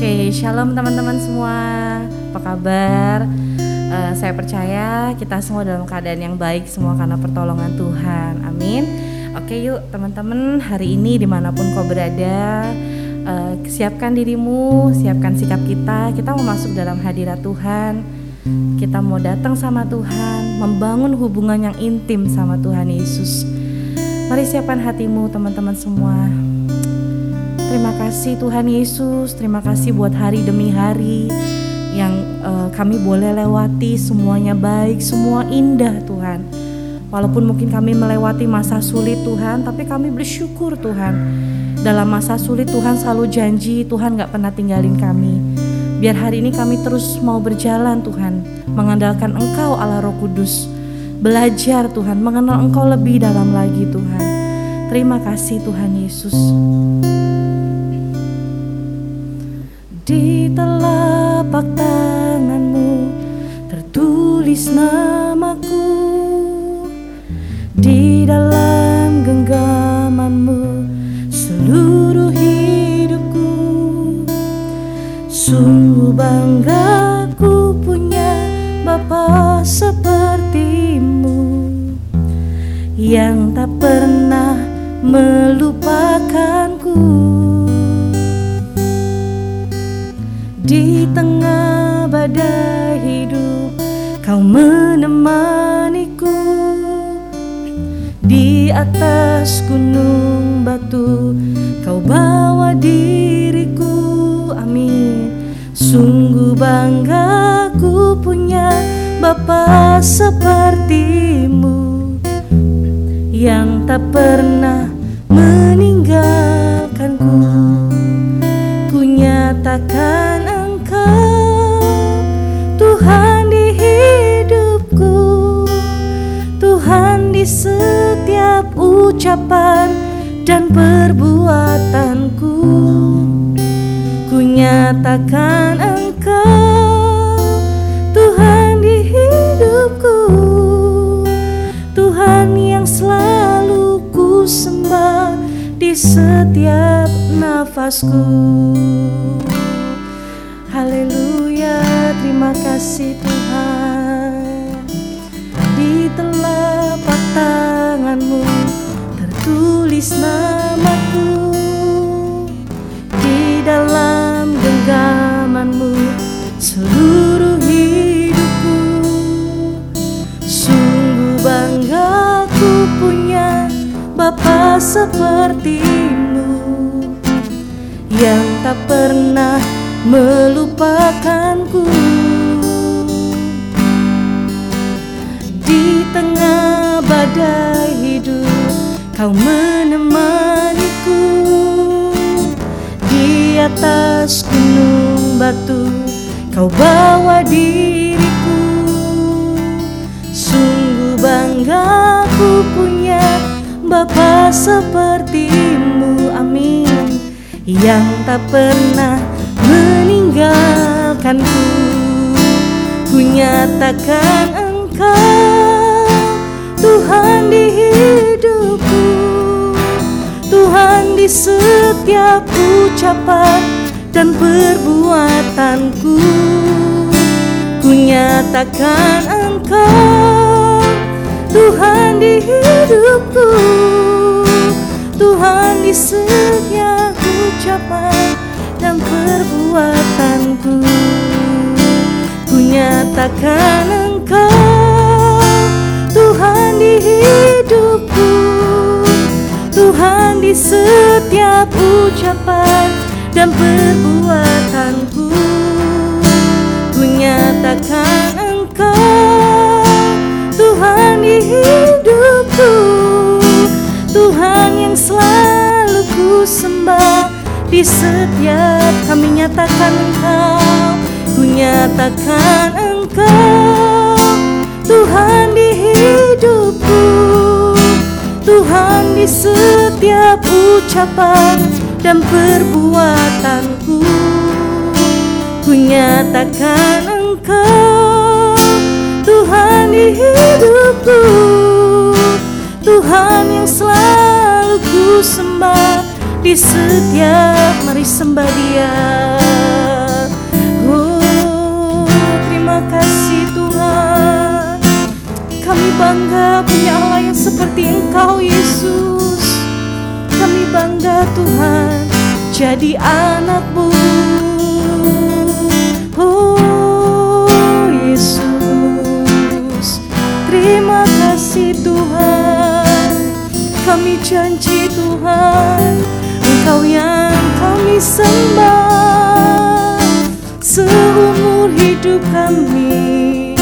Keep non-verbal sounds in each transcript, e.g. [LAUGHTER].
Oke, shalom teman-teman semua. Apa kabar? Uh, saya percaya kita semua dalam keadaan yang baik semua karena pertolongan Tuhan. Amin. Oke, yuk teman-teman hari ini di mana pun kau berada, uh, siapkan dirimu, siapkan sikap kita. Kita mau masuk dalam hadirat Tuhan. Kita mau datang sama Tuhan, membangun hubungan yang intim sama Tuhan Yesus. Mari siapkan hatimu teman-teman semua. Terima kasih Tuhan Yesus, terima kasih buat hari demi hari yang uh, kami boleh lewati semuanya baik, semua indah Tuhan. Walaupun mungkin kami melewati masa sulit Tuhan, tapi kami bersyukur Tuhan. Dalam masa sulit Tuhan selalu janji Tuhan gak pernah tinggalin kami. Biar hari ini kami terus mau berjalan Tuhan, mengandalkan Engkau Allah Roh Kudus. Belajar Tuhan, mengenal Engkau lebih dalam lagi Tuhan. Terima kasih Tuhan Yesus. Di telapak tanganmu tertulis namaku. Di dalam genggamanmu seluruh hidupku. Sungguh bangga ku punya Bapa sepertimu Yang tak pernah melupakanku badai hidup Kau menemaniku. Di atas gunung batu Kau bawa diriku. Amin. Sungguh bangga ku punya Bapa sepertimu Yang tak pernah meninggalkanku. Ku nyatakan ucapan dan perbuatanku. Ku nyatakan Engkau Tuhan di hidupku. Tuhan yang selalu ku sembah di setiap nafasku. Haleluya, terima kasih Tuhan. Di telapak tertulis namaku Di dalam genggamanmu. Seluruh hidupku Sungguh bangga ku punya Bapa sepertimu Yang tak pernah melupakanku. Di tengah badai kau menemaniku Di atas gunung batu. Kau bawa diriku Sungguh bangga ku punya Bapa sepertimu amin. Yang tak pernah meninggalkanku Ku nyatakan engkau Tuhan di Tuhan di setiap ucapan dan perbuatanku. Ku nyatakan engkau Tuhan di hidupku. Tuhan di setiap ucapan dan perbuatanku. Ku nyatakan engkau setiap ucapan dan perbuatanku. Ku nyatakan engkau Tuhan di hidupku. Tuhan yang selalu ku sembah di setiap kami nyatakan engkau. Ku nyatakan engkau Tuhan di setiap ucapan dan perbuatanku. Ku nyatakan Engkau Tuhan di hidupku. Tuhan yang selalu ku sembah Di setiap mari sembah dia. Oh terima kasih Tuhan. Kami bangga punya Allah seperti Engkau Yesus. Kami bangga Tuhan jadi anakmu. Oh Yesus, terima kasih Tuhan. Kami janji Tuhan, Engkau yang kami sembah seumur hidup kami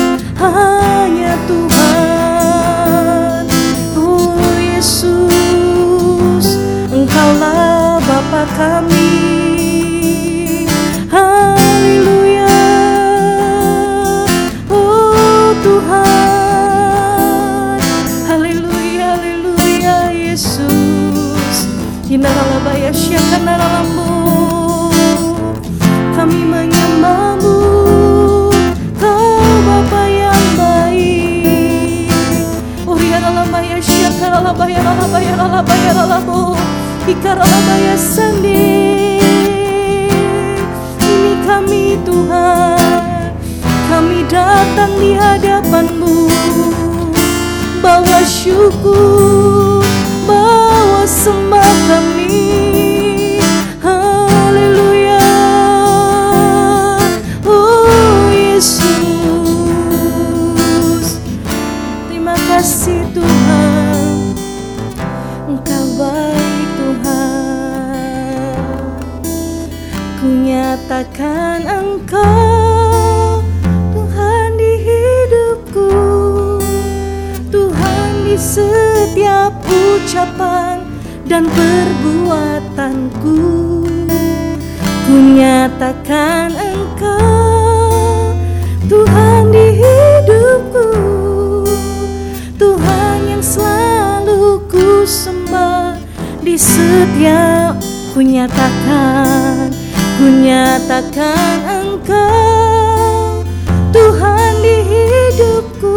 setiap ku nyatakan Ku nyatakan Engkau Tuhan di hidupku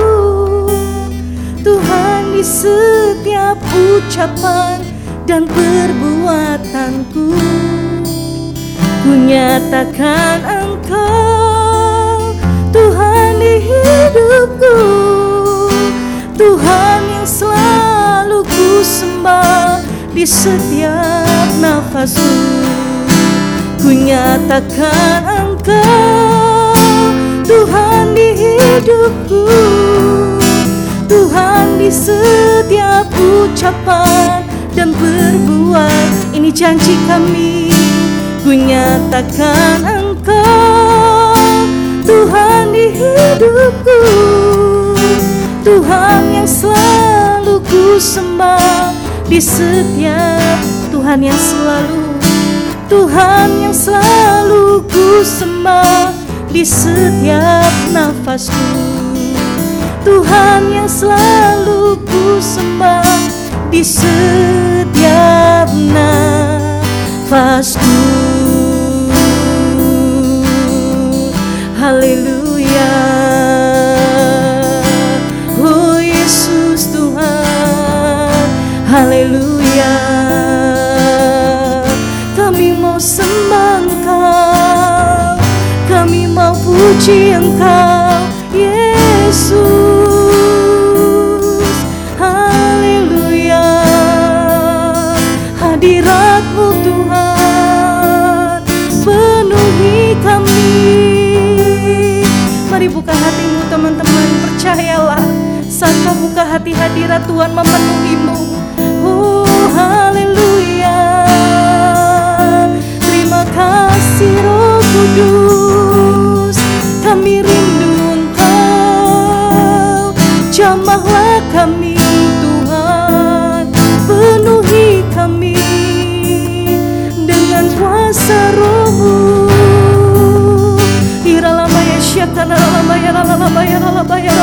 Tuhan di setiap ucapan dan perbuatanku. Ku nyatakan Engkau Tuhan di hidupku di setiap nafasku Ku nyatakan Engkau Tuhan di hidupku. Tuhan di setiap ucapan dan berbuat Ini janji kami. Ku nyatakan Engkau Tuhan di hidupku. Tuhan yang selalu ku sembah Di setiap Tuhan yang selalu Tuhan yang selalu ku sembah Di setiap nafasku. Tuhan yang selalu ku sembah di setiap nafasku. Haleluya puji Engkau Yesus. Haleluya. Hadiratmu Tuhan. Penuhi kami. Mari buka hatimu teman-teman. Percayalah Saat kau buka hati hadirat Tuhan memenuhimu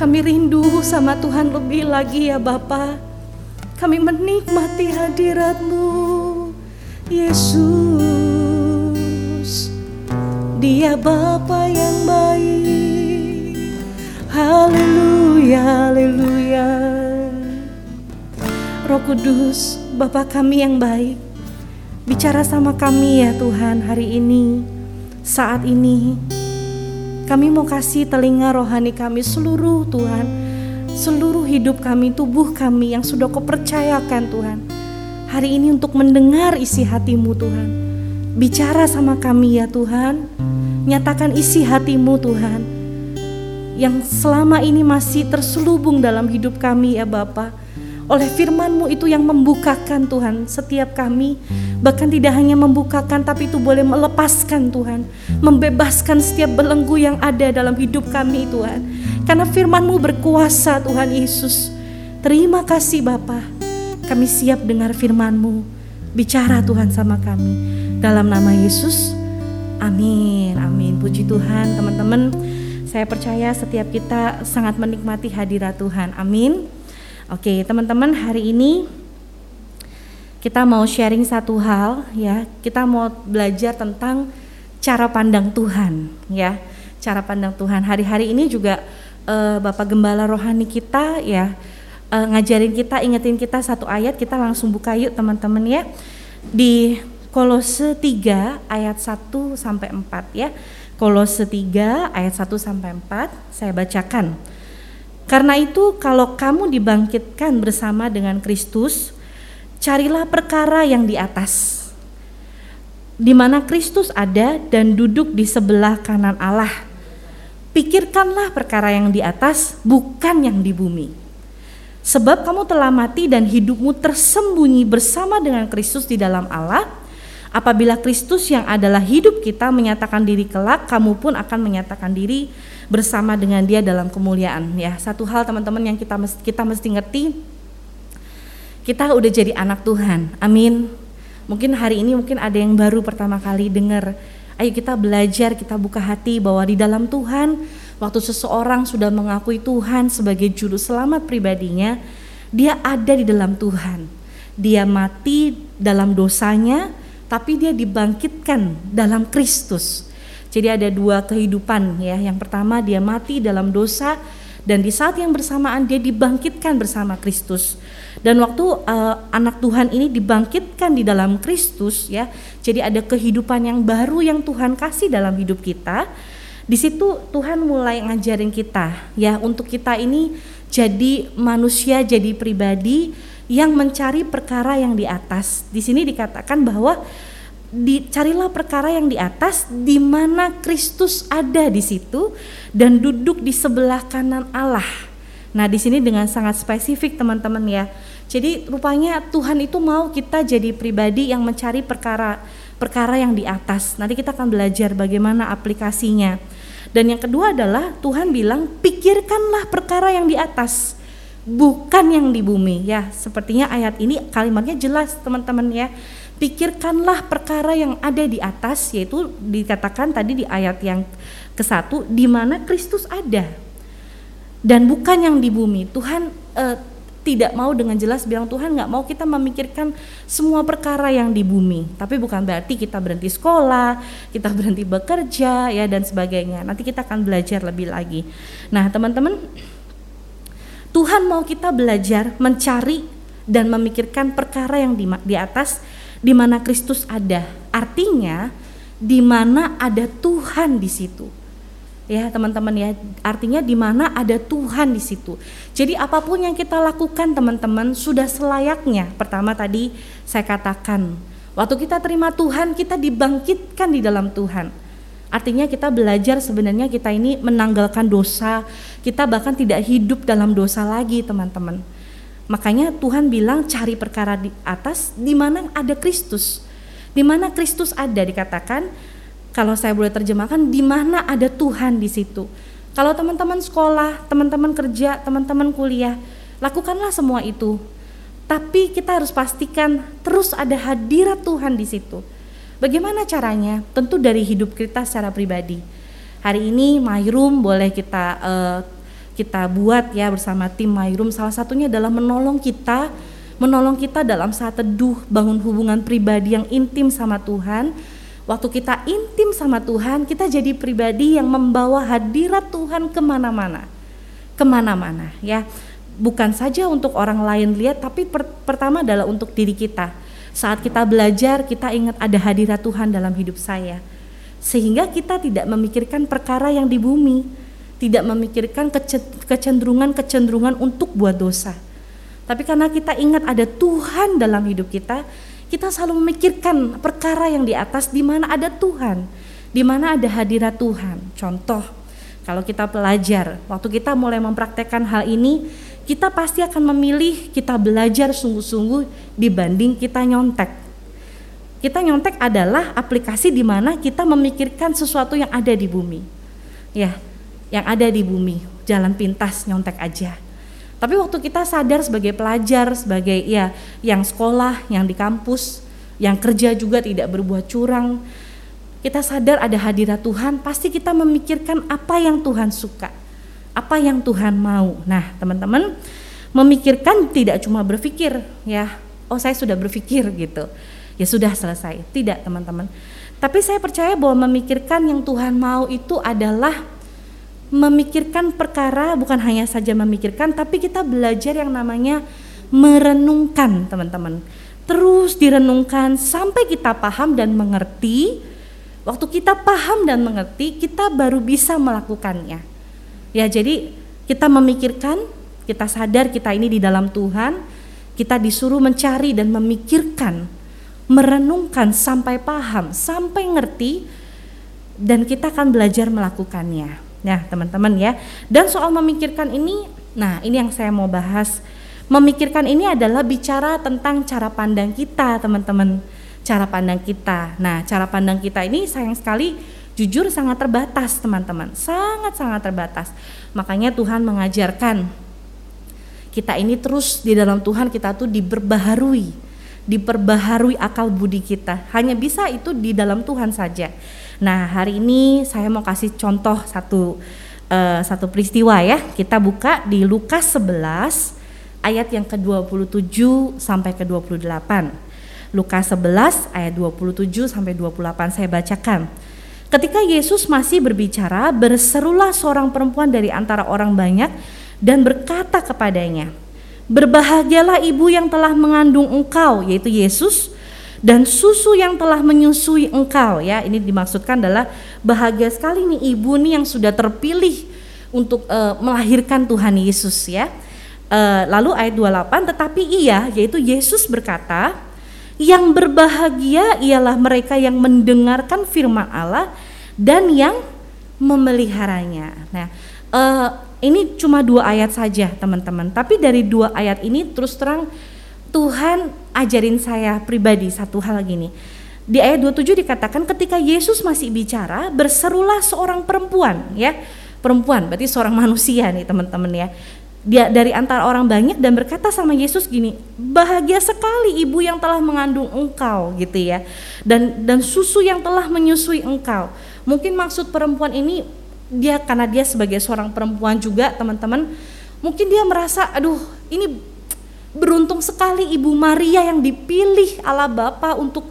Kami rindu sama Tuhan lebih lagi ya Bapa. Kami menikmati hadiratmu, Yesus. Dia Bapa yang baik. Haleluya, haleluya. Roh Kudus, Bapa kami yang baik. Bicara sama kami ya Tuhan hari ini, saat ini. Kami mau kasih telinga rohani kami seluruh Tuhan, seluruh hidup kami, tubuh kami yang sudah kau percayakan Tuhan. Hari ini untuk mendengar isi hatimu Tuhan. Bicara sama kami ya Tuhan, nyatakan isi hatimu Tuhan. Yang selama ini masih terselubung dalam hidup kami ya Bapak oleh firman-Mu itu yang membukakan Tuhan. Setiap kami bahkan tidak hanya membukakan tapi itu boleh melepaskan Tuhan. Membebaskan setiap belenggu yang ada dalam hidup kami Tuhan. Karena firman-Mu berkuasa Tuhan Yesus. Terima kasih Bapa. Kami siap dengar firman-Mu. Bicara Tuhan sama kami. Dalam nama Yesus. Amin. Amin. Puji Tuhan teman-teman. Saya percaya setiap kita sangat menikmati hadirat Tuhan. Amin Oke, teman-teman, hari ini kita mau sharing satu hal ya. Kita mau belajar tentang cara pandang Tuhan ya. Cara pandang Tuhan. Hari-hari ini juga uh, Bapak Gembala rohani kita ya uh, ngajarin kita, ingetin kita satu ayat, kita langsung buka yuk teman-teman ya. Di Kolose 3 ayat 1 sampai 4 ya. Kolose 3 ayat 1 sampai 4 saya bacakan. Karena itu kalau kamu dibangkitkan bersama dengan Kristus, carilah perkara yang di atas. Di mana Kristus ada dan duduk di sebelah kanan Allah. Pikirkanlah perkara yang di atas, bukan yang di bumi. Sebab kamu telah mati dan hidupmu tersembunyi bersama dengan Kristus di dalam Allah. Apabila Kristus yang adalah hidup kita menyatakan diri kelak, kamu pun akan menyatakan diri bersama dengan dia dalam kemuliaan ya. Satu hal teman-teman yang kita mesti, kita mesti ngerti kita udah jadi anak Tuhan. Amin. Mungkin hari ini mungkin ada yang baru pertama kali dengar. Ayo kita belajar, kita buka hati bahwa di dalam Tuhan waktu seseorang sudah mengakui Tuhan sebagai juru selamat pribadinya, dia ada di dalam Tuhan. Dia mati dalam dosanya, tapi dia dibangkitkan dalam Kristus. Jadi ada dua kehidupan ya. Yang pertama dia mati dalam dosa dan di saat yang bersamaan dia dibangkitkan bersama Kristus. Dan waktu uh, anak Tuhan ini dibangkitkan di dalam Kristus ya. Jadi ada kehidupan yang baru yang Tuhan kasih dalam hidup kita. Di situ Tuhan mulai ngajarin kita ya untuk kita ini jadi manusia, jadi pribadi yang mencari perkara yang di atas. Di sini dikatakan bahwa dicarilah perkara yang di atas di mana Kristus ada di situ dan duduk di sebelah kanan Allah. Nah, di sini dengan sangat spesifik teman-teman ya. Jadi rupanya Tuhan itu mau kita jadi pribadi yang mencari perkara perkara yang di atas. Nanti kita akan belajar bagaimana aplikasinya. Dan yang kedua adalah Tuhan bilang pikirkanlah perkara yang di atas bukan yang di bumi ya. Sepertinya ayat ini kalimatnya jelas teman-teman ya. Pikirkanlah perkara yang ada di atas yaitu dikatakan tadi di ayat yang ke satu di mana Kristus ada. Dan bukan yang di bumi. Tuhan eh, tidak mau dengan jelas bilang Tuhan nggak mau kita memikirkan semua perkara yang di bumi. Tapi bukan berarti kita berhenti sekolah kita [LAUGHS] berhenti bekerja ya dan sebagainya. Nanti kita akan belajar lebih lagi. Nah teman-teman Tuhan mau kita belajar mencari dan memikirkan perkara yang di, di atas di mana Kristus ada. Artinya di mana ada Tuhan di situ. Ya, teman-teman ya, artinya di mana ada Tuhan di situ. Jadi apa pun yang kita lakukan teman-teman sudah selayaknya. Pertama tadi saya katakan, waktu kita terima Tuhan, kita dibangkitkan di dalam Tuhan. Artinya kita belajar sebenarnya kita ini menanggalkan dosa, kita bahkan tidak hidup dalam dosa lagi, teman-teman Makanya Tuhan bilang cari perkara di atas di mana ada Kristus. Di mana Kristus ada dikatakan kalau saya boleh terjemahkan di mana ada Tuhan di situ. Kalau teman-teman sekolah, teman-teman kerja, teman-teman kuliah, lakukanlah semua itu. Tapi kita harus pastikan terus ada hadirat Tuhan di situ. Bagaimana caranya? Tentu dari hidup kita secara pribadi. Hari ini my room boleh kita uh, kita buat ya bersama tim My Room salah satunya adalah menolong kita menolong kita dalam saat teduh bangun hubungan pribadi yang intim sama Tuhan. Waktu kita intim sama Tuhan kita jadi pribadi yang membawa hadirat Tuhan ke mana-mana. Ke mana-mana ya. Bukan saja untuk orang lain lihat tapi per pertama adalah untuk diri kita saat kita belajar kita ingat ada hadirat Tuhan dalam hidup saya sehingga kita tidak memikirkan perkara yang di bumi, tidak memikirkan kecenderungan-kecenderungan untuk buat dosa. Tapi karena kita ingat ada Tuhan dalam hidup kita, kita selalu memikirkan perkara yang di atas di mana ada Tuhan, di mana ada hadirat Tuhan. Contoh, kalau kita pelajar, waktu kita mulai mempraktekkan hal ini, kita pasti akan memilih kita belajar sungguh-sungguh dibanding kita nyontek kita nyontek adalah aplikasi di mana kita memikirkan sesuatu yang ada di bumi. Ya, yang ada di bumi, jalan pintas nyontek aja. Tapi waktu kita sadar sebagai pelajar, sebagai ya yang sekolah, yang di kampus, yang kerja juga tidak berbuat curang, kita sadar ada hadirat Tuhan, pasti kita memikirkan apa yang Tuhan suka, apa yang Tuhan mau. Nah, teman-teman, memikirkan tidak cuma berpikir, ya, oh saya sudah berpikir gitu ya sudah selesai. Tidak, teman-teman. Tapi saya percaya bahwa memikirkan yang Tuhan mau itu adalah memikirkan perkara bukan hanya saja memikirkan tapi kita belajar yang namanya merenungkan, teman-teman. Terus direnungkan sampai kita paham dan mengerti. Waktu kita paham dan mengerti, kita baru bisa melakukannya. Ya, jadi kita memikirkan, kita sadar kita ini di dalam Tuhan, kita disuruh mencari dan memikirkan merenungkan sampai paham, sampai ngerti dan kita akan belajar melakukannya. Nah, teman-teman ya. Dan soal memikirkan ini, nah ini yang saya mau bahas. Memikirkan ini adalah bicara tentang cara pandang kita, teman-teman. Cara pandang kita. Nah, cara pandang kita ini sayang sekali jujur sangat terbatas, teman-teman. Sangat-sangat terbatas. Makanya Tuhan mengajarkan kita ini terus di dalam Tuhan kita tuh diperbaharui diperbaharui akal budi kita. Hanya bisa itu di dalam Tuhan saja. Nah, hari ini saya mau kasih contoh satu uh, satu peristiwa ya. Kita buka di Lukas 11 ayat yang ke-27 sampai ke-28. Lukas 11 ayat 27 sampai 28 saya bacakan. Ketika Yesus masih berbicara, berserulah seorang perempuan dari antara orang banyak dan berkata kepadanya, Berbahagialah ibu yang telah mengandung engkau, yaitu Yesus, dan susu yang telah menyusui engkau. Ya, ini dimaksudkan adalah bahagia sekali nih ibu nih yang sudah terpilih untuk uh, melahirkan Tuhan Yesus ya. Uh, lalu ayat 28, tetapi ia, yaitu Yesus berkata, yang berbahagia ialah mereka yang mendengarkan firman Allah dan yang memeliharanya. Nah, uh, ini cuma dua ayat saja teman-teman, tapi dari dua ayat ini terus terang Tuhan ajarin saya pribadi satu hal gini. Di ayat 27 dikatakan ketika Yesus masih bicara, berserulah seorang perempuan ya. Perempuan berarti seorang manusia nih teman-teman ya. Dia dari antara orang banyak dan berkata sama Yesus gini, bahagia sekali ibu yang telah mengandung engkau gitu ya. Dan dan susu yang telah menyusui engkau. Mungkin maksud perempuan ini dia karena dia sebagai seorang perempuan juga teman-teman mungkin dia merasa aduh ini beruntung sekali ibu Maria yang dipilih Allah Bapa untuk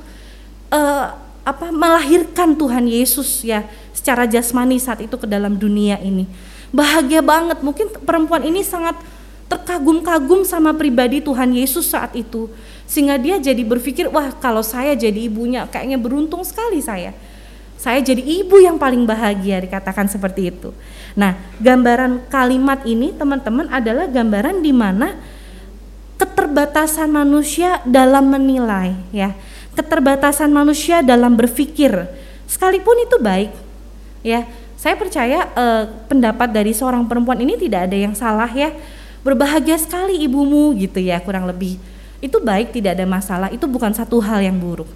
uh, apa melahirkan Tuhan Yesus ya secara jasmani saat itu ke dalam dunia ini bahagia banget mungkin perempuan ini sangat terkagum-kagum sama pribadi Tuhan Yesus saat itu sehingga dia jadi berpikir wah kalau saya jadi ibunya kayaknya beruntung sekali saya saya jadi ibu yang paling bahagia dikatakan seperti itu. Nah, gambaran kalimat ini teman-teman adalah gambaran di mana keterbatasan manusia dalam menilai ya. Keterbatasan manusia dalam berpikir sekalipun itu baik ya. Saya percaya eh, pendapat dari seorang perempuan ini tidak ada yang salah ya. Berbahagia sekali ibumu gitu ya kurang lebih. Itu baik tidak ada masalah, itu bukan satu hal yang buruk.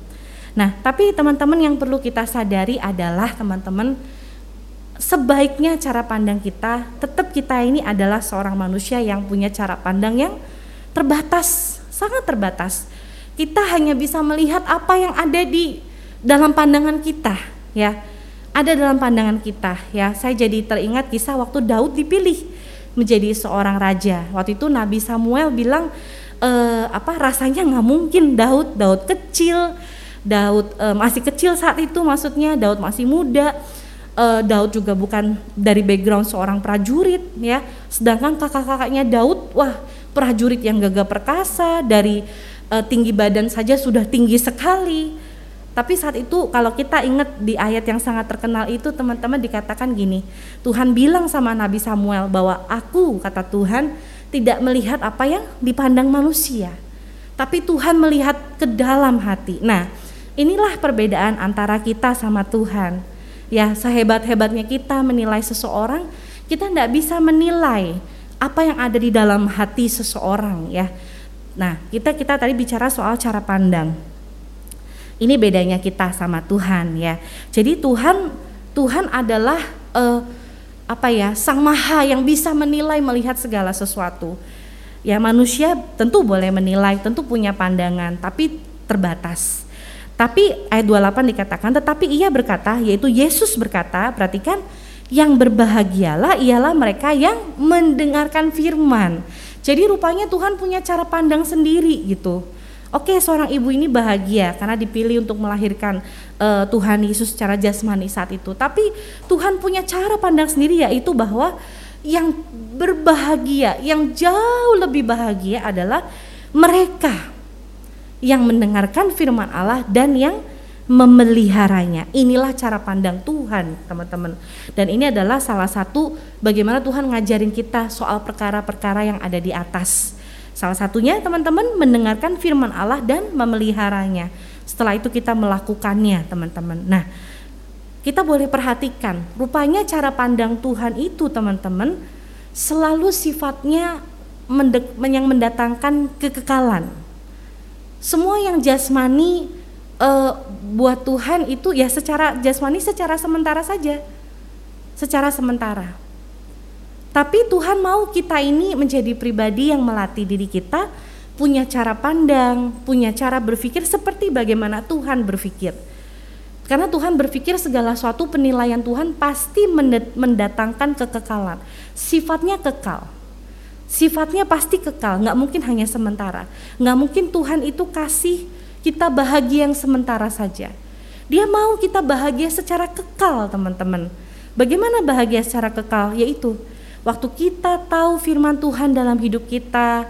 Nah, tapi teman-teman yang perlu kita sadari adalah teman-teman sebaiknya cara pandang kita tetap kita ini adalah seorang manusia yang punya cara pandang yang terbatas, sangat terbatas. Kita hanya bisa melihat apa yang ada di dalam pandangan kita, ya. Ada dalam pandangan kita, ya. Saya jadi teringat kisah waktu Daud dipilih menjadi seorang raja. Waktu itu Nabi Samuel bilang e, apa rasanya nggak mungkin Daud Daud kecil Daud e, masih kecil saat itu maksudnya Daud masih muda e, Daud juga bukan dari background seorang prajurit ya sedangkan kakak-kakaknya Daud wah prajurit yang gagah perkasa dari e, tinggi badan saja sudah tinggi sekali tapi saat itu kalau kita ingat di ayat yang sangat terkenal itu teman-teman dikatakan gini, Tuhan bilang sama Nabi Samuel bahwa aku kata Tuhan tidak melihat apa yang dipandang manusia, tapi Tuhan melihat ke dalam hati. Nah, inilah perbedaan antara kita sama Tuhan. Ya, sehebat-hebatnya kita menilai seseorang, kita tidak bisa menilai apa yang ada di dalam hati seseorang ya. Nah, kita kita tadi bicara soal cara pandang. Ini bedanya kita sama Tuhan ya. Jadi Tuhan Tuhan adalah uh, apa ya sang maha yang bisa menilai melihat segala sesuatu. Ya manusia tentu boleh menilai, tentu punya pandangan, tapi terbatas. Tapi ayat 28 dikatakan, tetapi ia berkata, yaitu Yesus berkata, perhatikan, yang berbahagialah ialah mereka yang mendengarkan firman. Jadi rupanya Tuhan punya cara pandang sendiri gitu. Oke, seorang ibu ini bahagia karena dipilih untuk melahirkan uh, Tuhan Yesus secara jasmani saat itu. Tapi Tuhan punya cara pandang sendiri yaitu bahwa yang berbahagia, yang jauh lebih bahagia adalah mereka yang mendengarkan firman Allah dan yang memeliharanya. Inilah cara pandang Tuhan, teman-teman. Dan ini adalah salah satu bagaimana Tuhan ngajarin kita soal perkara-perkara yang ada di atas Salah satunya teman-teman mendengarkan firman Allah dan memeliharanya. Setelah itu kita melakukannya teman-teman. Nah kita boleh perhatikan rupanya cara pandang Tuhan itu teman-teman selalu sifatnya yang mendatangkan kekekalan. Semua yang jasmani uh, buat Tuhan itu ya secara jasmani secara sementara saja. Secara sementara. Tapi Tuhan mau kita ini menjadi pribadi yang melatih diri kita punya cara pandang, punya cara berpikir seperti bagaimana Tuhan berpikir. Karena Tuhan berpikir segala suatu penilaian Tuhan pasti mendatangkan kekekalan. Sifatnya kekal. Sifatnya pasti kekal, nggak mungkin hanya sementara. Nggak mungkin Tuhan itu kasih kita bahagia yang sementara saja. Dia mau kita bahagia secara kekal, teman-teman. Bagaimana bahagia secara kekal? Yaitu Waktu kita tahu firman Tuhan dalam hidup kita,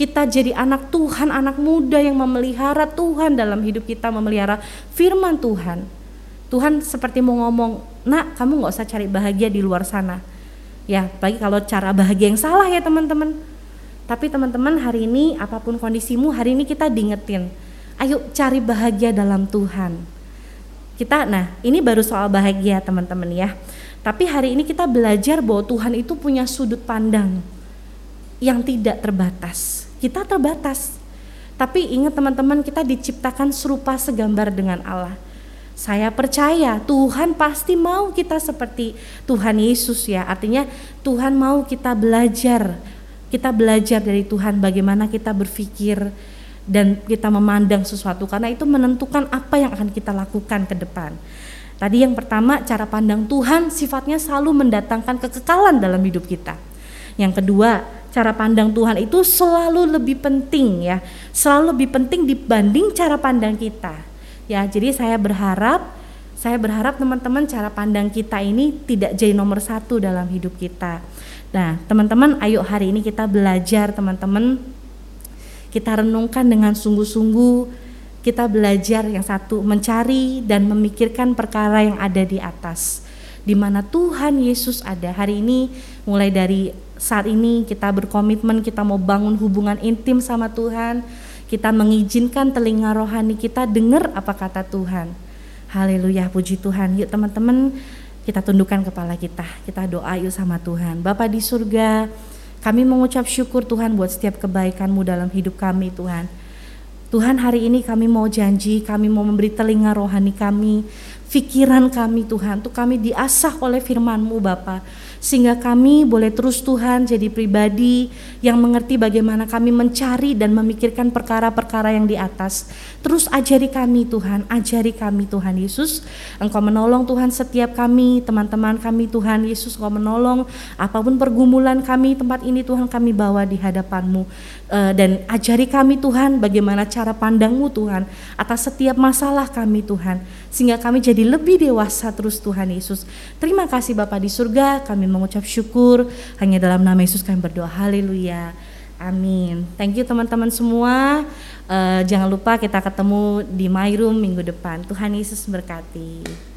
kita jadi anak Tuhan, anak muda yang memelihara Tuhan dalam hidup kita, memelihara firman Tuhan. Tuhan seperti mau ngomong, nak kamu nggak usah cari bahagia di luar sana. Ya, bagi kalau cara bahagia yang salah ya teman-teman. Tapi teman-teman hari ini apa pun kondisimu, hari ini kita diingetin, ayo cari bahagia dalam Tuhan. Kita, nah ini baru soal bahagia teman-teman ya. Tapi hari ini kita belajar bahwa Tuhan itu punya sudut pandang yang tidak terbatas. Kita terbatas. Tapi ingat teman-teman kita diciptakan serupa segambar dengan Allah. Saya percaya Tuhan pasti mau kita seperti Tuhan Yesus ya. Artinya Tuhan mau kita belajar. Kita belajar dari Tuhan bagaimana kita berpikir dan kita memandang sesuatu karena itu menentukan apa yang akan kita lakukan ke depan. Tadi yang pertama cara pandang Tuhan sifatnya selalu mendatangkan kekekalan dalam hidup kita. Yang kedua, cara pandang Tuhan itu selalu lebih penting ya, selalu lebih penting dibanding cara pandang kita. Ya, jadi saya berharap saya berharap teman-teman cara pandang kita ini tidak jadi nomor satu dalam hidup kita. Nah, teman-teman, ayo hari ini kita belajar, teman-teman. Kita renungkan dengan sungguh-sungguh kita belajar yang satu mencari dan memikirkan perkara yang ada di atas di mana Tuhan Yesus ada. Hari ini mulai dari saat ini kita berkomitmen kita mau bangun hubungan intim sama Tuhan kita mengizinkan telinga rohani kita dengar apa kata Tuhan. Haleluya puji Tuhan. Yuk teman-teman kita tundukkan kepala kita. Kita doa yuk sama Tuhan. Bapak di surga kami mengucap syukur Tuhan buat setiap kebaikanmu dalam hidup kami Tuhan Tuhan hari ini kami mau janji, kami mau memberi telinga rohani kami, pikiran kami Tuhan, untuk kami diasah oleh firman-Mu Bapa sehingga kami boleh terus Tuhan jadi pribadi yang mengerti bagaimana kami mencari dan memikirkan perkara-perkara yang di atas. Terus ajari kami Tuhan, ajari kami Tuhan Yesus. Engkau menolong Tuhan setiap kami, teman-teman kami Tuhan Yesus, Engkau menolong apa pun pergumulan kami tempat ini Tuhan kami bawa di hadapan-Mu. Uh, dan ajari kami Tuhan bagaimana cara pandangmu Tuhan atas setiap masalah kami Tuhan sehingga kami jadi lebih dewasa terus Tuhan Yesus. Terima kasih Bapak di surga, kami mengucap syukur hanya dalam nama Yesus kami berdoa. Haleluya. Amin. Thank you teman-teman semua. Uh, jangan lupa kita ketemu di My Room minggu depan. Tuhan Yesus berkati.